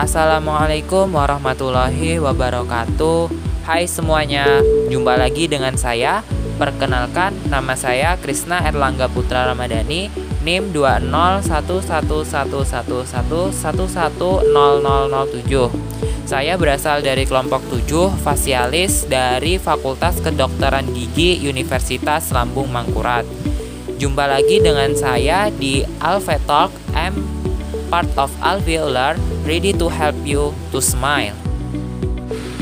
Assalamualaikum warahmatullahi wabarakatuh. Hai semuanya, jumpa lagi dengan saya. Perkenalkan, nama saya Krisna Erlangga Putra Ramadhani NIM 2011111110007 Saya berasal dari kelompok 7 Fasialis dari Fakultas Kedokteran Gigi Universitas Lambung Mangkurat. Jumpa lagi dengan saya di Alvetalk M part of alveolar ready to help you to smile.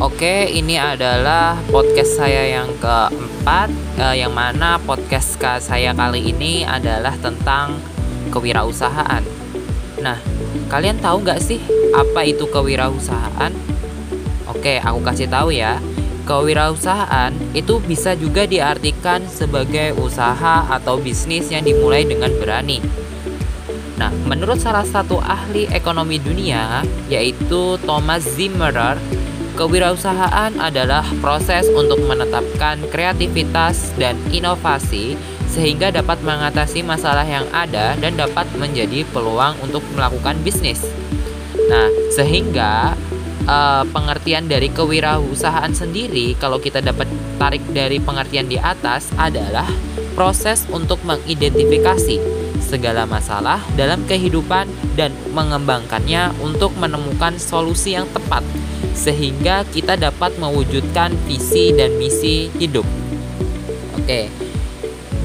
Oke, ini adalah podcast saya yang keempat, eh, yang mana podcast saya kali ini adalah tentang kewirausahaan. Nah, kalian tahu nggak sih apa itu kewirausahaan? Oke, aku kasih tahu ya. Kewirausahaan itu bisa juga diartikan sebagai usaha atau bisnis yang dimulai dengan berani Nah, menurut salah satu ahli ekonomi dunia, yaitu Thomas Zimmerer, kewirausahaan adalah proses untuk menetapkan kreativitas dan inovasi sehingga dapat mengatasi masalah yang ada dan dapat menjadi peluang untuk melakukan bisnis. Nah, sehingga uh, pengertian dari kewirausahaan sendiri kalau kita dapat tarik dari pengertian di atas adalah proses untuk mengidentifikasi segala masalah dalam kehidupan dan mengembangkannya untuk menemukan solusi yang tepat sehingga kita dapat mewujudkan visi dan misi hidup. Oke.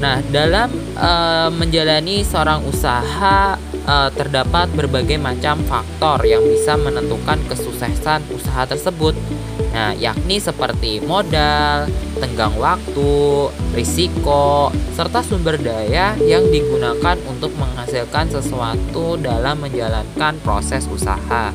Nah, dalam uh, menjalani seorang usaha uh, terdapat berbagai macam faktor yang bisa menentukan kesuksesan usaha tersebut. Nah, yakni seperti modal, tenggang waktu, risiko, serta sumber daya yang digunakan untuk menghasilkan sesuatu dalam menjalankan proses usaha.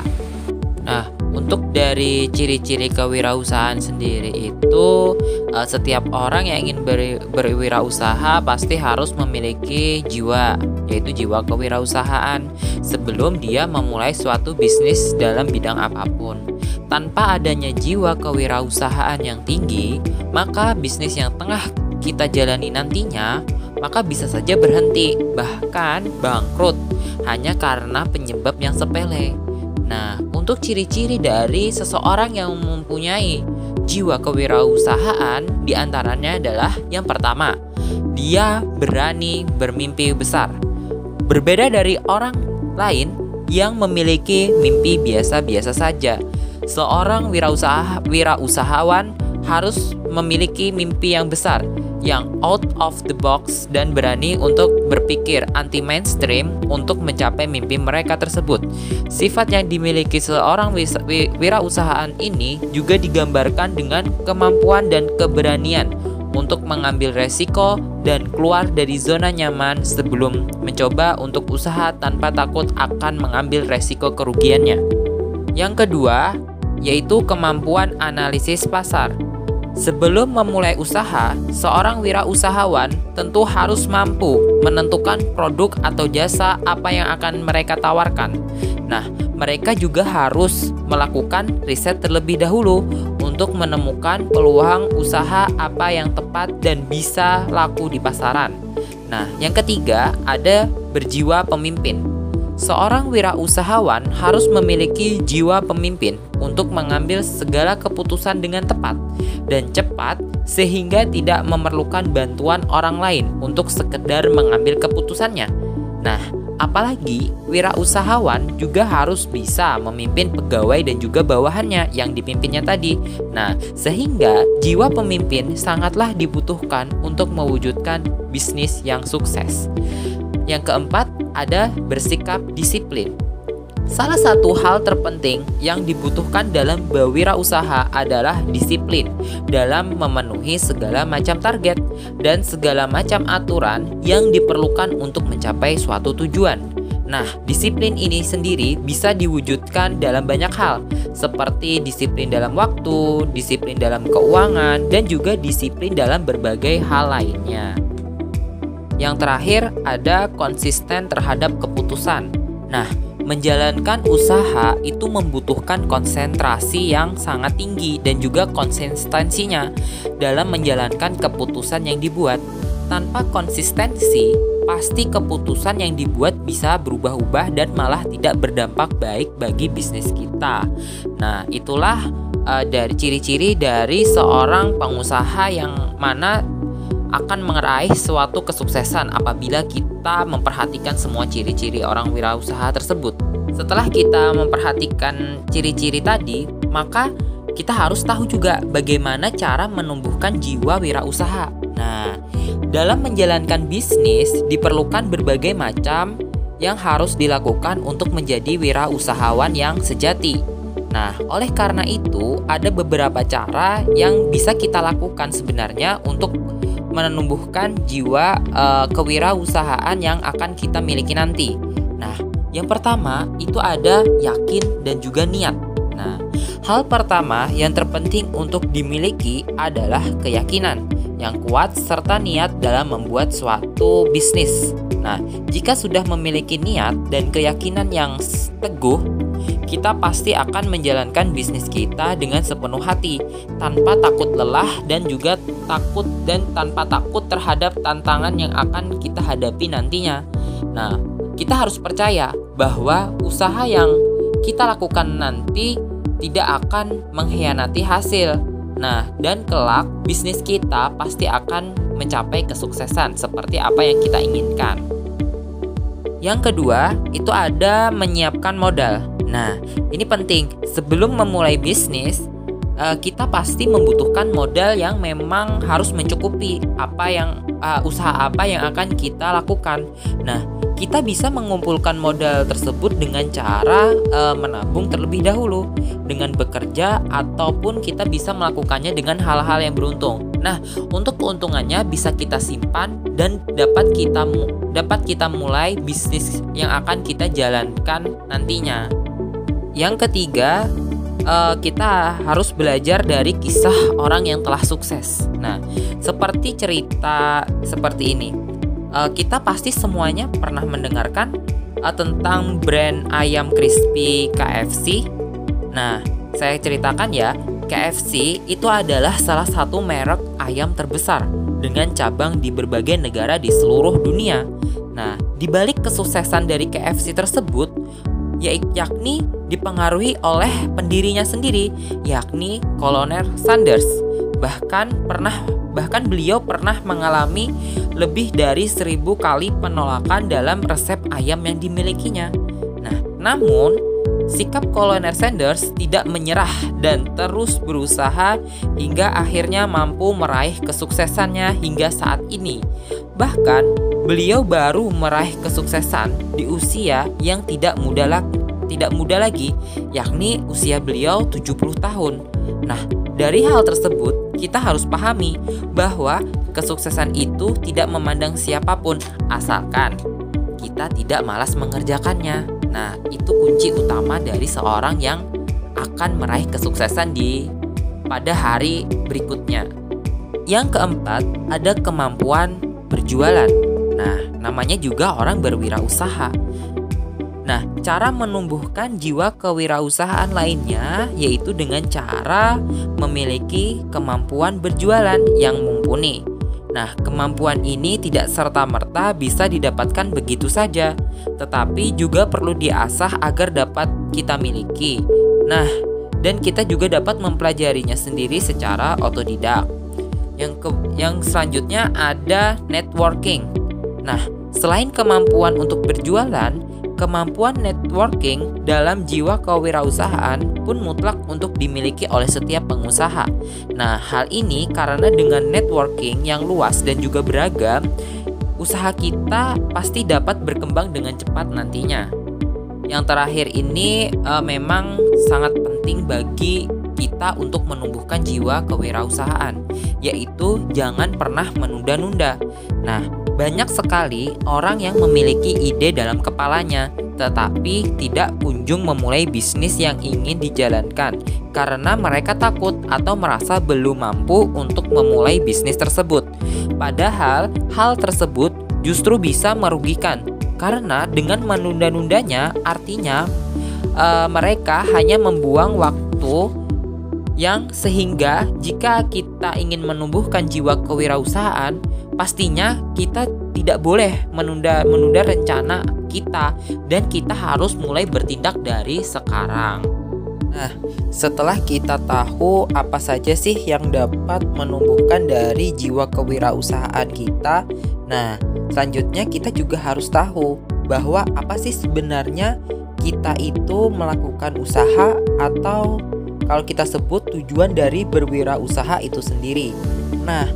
Nah, untuk dari ciri-ciri kewirausahaan sendiri itu uh, setiap orang yang ingin ber, berwirausaha pasti harus memiliki jiwa yaitu jiwa kewirausahaan sebelum dia memulai suatu bisnis dalam bidang apa pun. Tanpa adanya jiwa kewirausahaan yang tinggi, maka bisnis yang tengah kita jalani nantinya maka bisa saja berhenti bahkan bangkrut hanya karena penyebab yang sepele. Nah, untuk ciri-ciri dari seseorang yang mempunyai jiwa kewirausahaan di antaranya adalah yang pertama, dia berani bermimpi besar. Berbeda dari orang lain yang memiliki mimpi biasa-biasa saja. Seorang wirausaha, wirausahawan harus memiliki mimpi yang besar yang out of the box dan berani untuk berpikir anti mainstream untuk mencapai mimpi mereka tersebut. Sifat yang dimiliki seorang wirausahaan ini juga digambarkan dengan kemampuan dan keberanian untuk mengambil resiko dan keluar dari zona nyaman sebelum mencoba untuk usaha tanpa takut akan mengambil resiko kerugiannya. Yang kedua, yaitu kemampuan analisis pasar. Sebelum memulai usaha, seorang wirausahawan tentu harus mampu menentukan produk atau jasa apa yang akan mereka tawarkan. Nah, mereka juga harus melakukan riset terlebih dahulu untuk menemukan peluang usaha apa yang tepat dan bisa laku di pasaran. Nah, yang ketiga ada berjiwa pemimpin. Seorang wirausahawan harus memiliki jiwa pemimpin untuk mengambil segala keputusan dengan tepat dan cepat sehingga tidak memerlukan bantuan orang lain untuk sekedar mengambil keputusannya. Nah, apalagi wirausahawan juga harus bisa memimpin pegawai dan juga bawahannya yang dipimpinnya tadi. Nah, sehingga jiwa pemimpin sangatlah dibutuhkan untuk mewujudkan bisnis yang sukses. Yang keempat, ada bersikap disiplin. Salah satu hal terpenting yang dibutuhkan dalam berwirausaha adalah disiplin dalam memenuhi segala macam target dan segala macam aturan yang diperlukan untuk mencapai suatu tujuan. Nah, disiplin ini sendiri bisa diwujudkan dalam banyak hal, seperti disiplin dalam waktu, disiplin dalam keuangan, dan juga disiplin dalam berbagai hal lainnya. Yang terakhir, ada konsisten terhadap keputusan. Nah, menjalankan usaha itu membutuhkan konsentrasi yang sangat tinggi dan juga konsistensinya dalam menjalankan keputusan yang dibuat. Tanpa konsistensi, pasti keputusan yang dibuat bisa berubah-ubah dan malah tidak berdampak baik bagi bisnis kita. Nah, itulah uh, dari ciri-ciri dari seorang pengusaha yang mana akan meraih suatu kesuksesan apabila kita memperhatikan semua ciri-ciri orang wirausaha tersebut. Setelah kita memperhatikan ciri-ciri tadi, maka kita harus tahu juga bagaimana cara menumbuhkan jiwa wirausaha. Nah, dalam menjalankan bisnis diperlukan berbagai macam yang harus dilakukan untuk menjadi wirausahawan yang sejati. Nah, oleh karena itu, ada beberapa cara yang bisa kita lakukan sebenarnya untuk menumbuhkan jiwa uh, kewirausahaan yang akan kita miliki nanti. Nah, yang pertama itu ada yakin dan juga niat. Nah, hal pertama yang terpenting untuk dimiliki adalah keyakinan yang kuat serta niat dalam membuat suatu bisnis. Nah, jika sudah memiliki niat dan keyakinan yang teguh, kita pasti akan menjalankan bisnis kita dengan sepenuh hati, tanpa takut lelah dan juga takut dan tanpa takut terhadap tantangan yang akan kita hadapi nantinya. Nah, kita harus percaya bahwa usaha yang kita lakukan nanti tidak akan mengkhianati hasil Nah, dan kelak bisnis kita pasti akan mencapai kesuksesan seperti apa yang kita inginkan. Yang kedua, itu ada menyiapkan modal. Nah, ini penting. Sebelum memulai bisnis, eh, kita pasti membutuhkan modal yang memang harus mencukupi apa yang uh, usaha apa yang akan kita lakukan. Nah, kita bisa mengumpulkan modal tersebut dengan cara uh, menabung terlebih dahulu dengan bekerja ataupun kita bisa melakukannya dengan hal-hal yang beruntung. Nah, untuk keuntungannya bisa kita simpan dan dapat kita dapat kita mulai bisnis yang akan kita jalankan nantinya. Yang ketiga, uh, kita harus belajar dari kisah orang yang telah sukses. Nah, seperti cerita seperti ini, uh, kita pasti semuanya pernah mendengarkan uh, tentang brand ayam crispy KFC. Nah, saya ceritakan ya, KFC itu adalah salah satu merek ayam terbesar dengan cabang di berbagai negara di seluruh dunia. Nah, di balik kesuksesan dari KFC tersebut, yakni dipengaruhi oleh pendirinya sendiri, yakni Kolonel Sanders. Bahkan pernah bahkan beliau pernah mengalami lebih dari seribu kali penolakan dalam resep ayam yang dimilikinya. Nah, namun sikap Kolonel Sanders tidak menyerah dan terus berusaha hingga akhirnya mampu meraih kesuksesannya hingga saat ini. Bahkan, beliau baru meraih kesuksesan di usia yang tidak muda lagi, tidak muda lagi, yakni usia beliau 70 tahun. Nah, dari hal tersebut kita harus pahami bahwa kesuksesan itu tidak memandang siapa pun asalkan kita tidak malas mengerjakannya. Nah, itu kunci utama dari seorang yang akan meraih kesuksesan di pada hari berikutnya. Yang keempat, ada kemampuan berjualan. Nah, namanya juga orang berwirausaha. Nah, cara menumbuhkan jiwa kewirausahaan lainnya yaitu dengan cara memiliki kemampuan berjualan yang mumpuni. Nah, kemampuan ini tidak serta-merta bisa didapatkan begitu saja, tetapi juga perlu diasah agar dapat kita miliki. Nah, dan kita juga dapat mempelajarinya sendiri secara otodidak. Yang ke, yang selanjutnya ada networking. Nah, selain kemampuan untuk berjualan, kemampuan networking dalam jiwa kewirausahaan pun mutlak untuk dimiliki oleh setiap pengusaha. Nah, hal ini karena dengan networking yang luas dan juga beragam, usaha kita pasti dapat berkembang dengan cepat nantinya. Yang terakhir ini e, memang sangat penting bagi kita untuk menumbuhkan jiwa kewirausahaan, yaitu jangan pernah menunda-nunda. Nah, banyak sekali orang yang memiliki ide dalam kepalanya, tetapi tidak kunjung memulai bisnis yang ingin dijalankan karena mereka takut atau merasa belum mampu untuk memulai bisnis tersebut. Padahal, hal tersebut justru bisa merugikan karena dengan menunda-nundanya artinya uh, mereka hanya membuang waktu yang sehingga jika kita ingin menumbuhkan jiwa kewirausahaan, pastinya kita tidak boleh menunda menunda rencana kita dan kita harus mulai bertindak dari sekarang. Nah, setelah kita tahu apa saja sih yang dapat menumbuhkan dari jiwa kewirausahaan kita, nah, selanjutnya kita juga harus tahu bahwa apa sih sebenarnya kita itu melakukan usaha atau kalau kita sebut tujuan dari berwirausaha itu sendiri. Nah,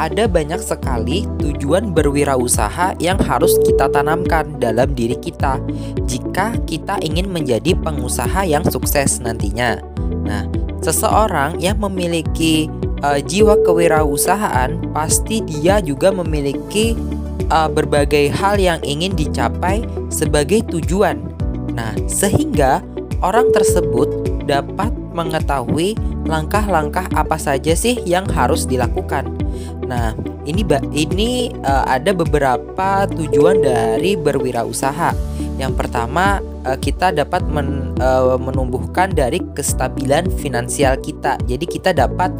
ada banyak sekali tujuan berwirausaha yang harus kita tanamkan dalam diri kita jika kita ingin menjadi pengusaha yang sukses nantinya. Nah, seseorang yang memiliki uh, jiwa kewirausahaan pasti dia juga memiliki uh, berbagai hal yang ingin dicapai sebagai tujuan. Nah, sehingga orang tersebut dapat mengetahui langkah-langkah apa saja sih yang harus dilakukan. Nah, ini ini uh, ada beberapa tujuan dari berwirausaha. Yang pertama, uh, kita dapat men, uh, menumbuhkan dari kestabilan finansial kita. Jadi kita dapat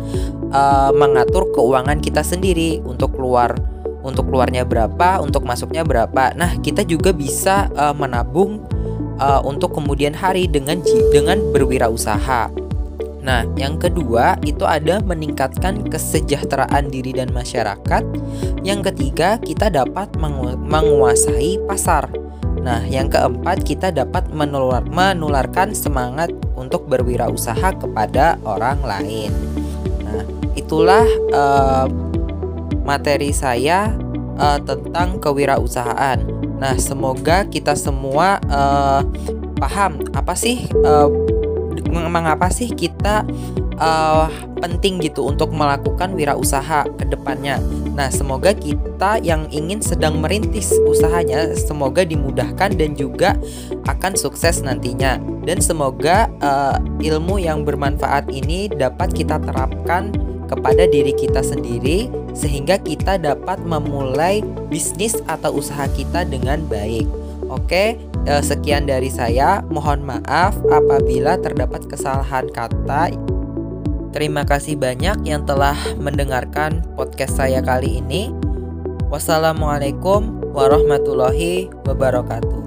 uh, mengatur keuangan kita sendiri untuk keluar untuk keluarnya berapa, untuk masuknya berapa. Nah, kita juga bisa uh, menabung uh, untuk kemudian hari dengan dengan berwirausaha. Nah, yang kedua itu ada meningkatkan kesejahteraan diri dan masyarakat. Yang ketiga, kita dapat mengu menguasai pasar. Nah, yang keempat, kita dapat menular menularkan semangat untuk berwirausaha kepada orang lain. Nah, itulah uh, materi saya uh, tentang kewirausahaan. Nah, semoga kita semua uh, paham apa sih uh, mengapa sih kita uh, penting gitu untuk melakukan wirausaha ke depannya. Nah, semoga kita yang ingin sedang merintis usahanya semoga dimudahkan dan juga akan sukses nantinya. Dan semoga uh, ilmu yang bermanfaat ini dapat kita terapkan kepada diri kita sendiri sehingga kita dapat memulai bisnis atau usaha kita dengan baik. Oke, eh, sekian dari saya. Mohon maaf apabila terdapat kesalahan kata. Terima kasih banyak yang telah mendengarkan podcast saya kali ini. Wassalamualaikum warahmatullahi wabarakatuh.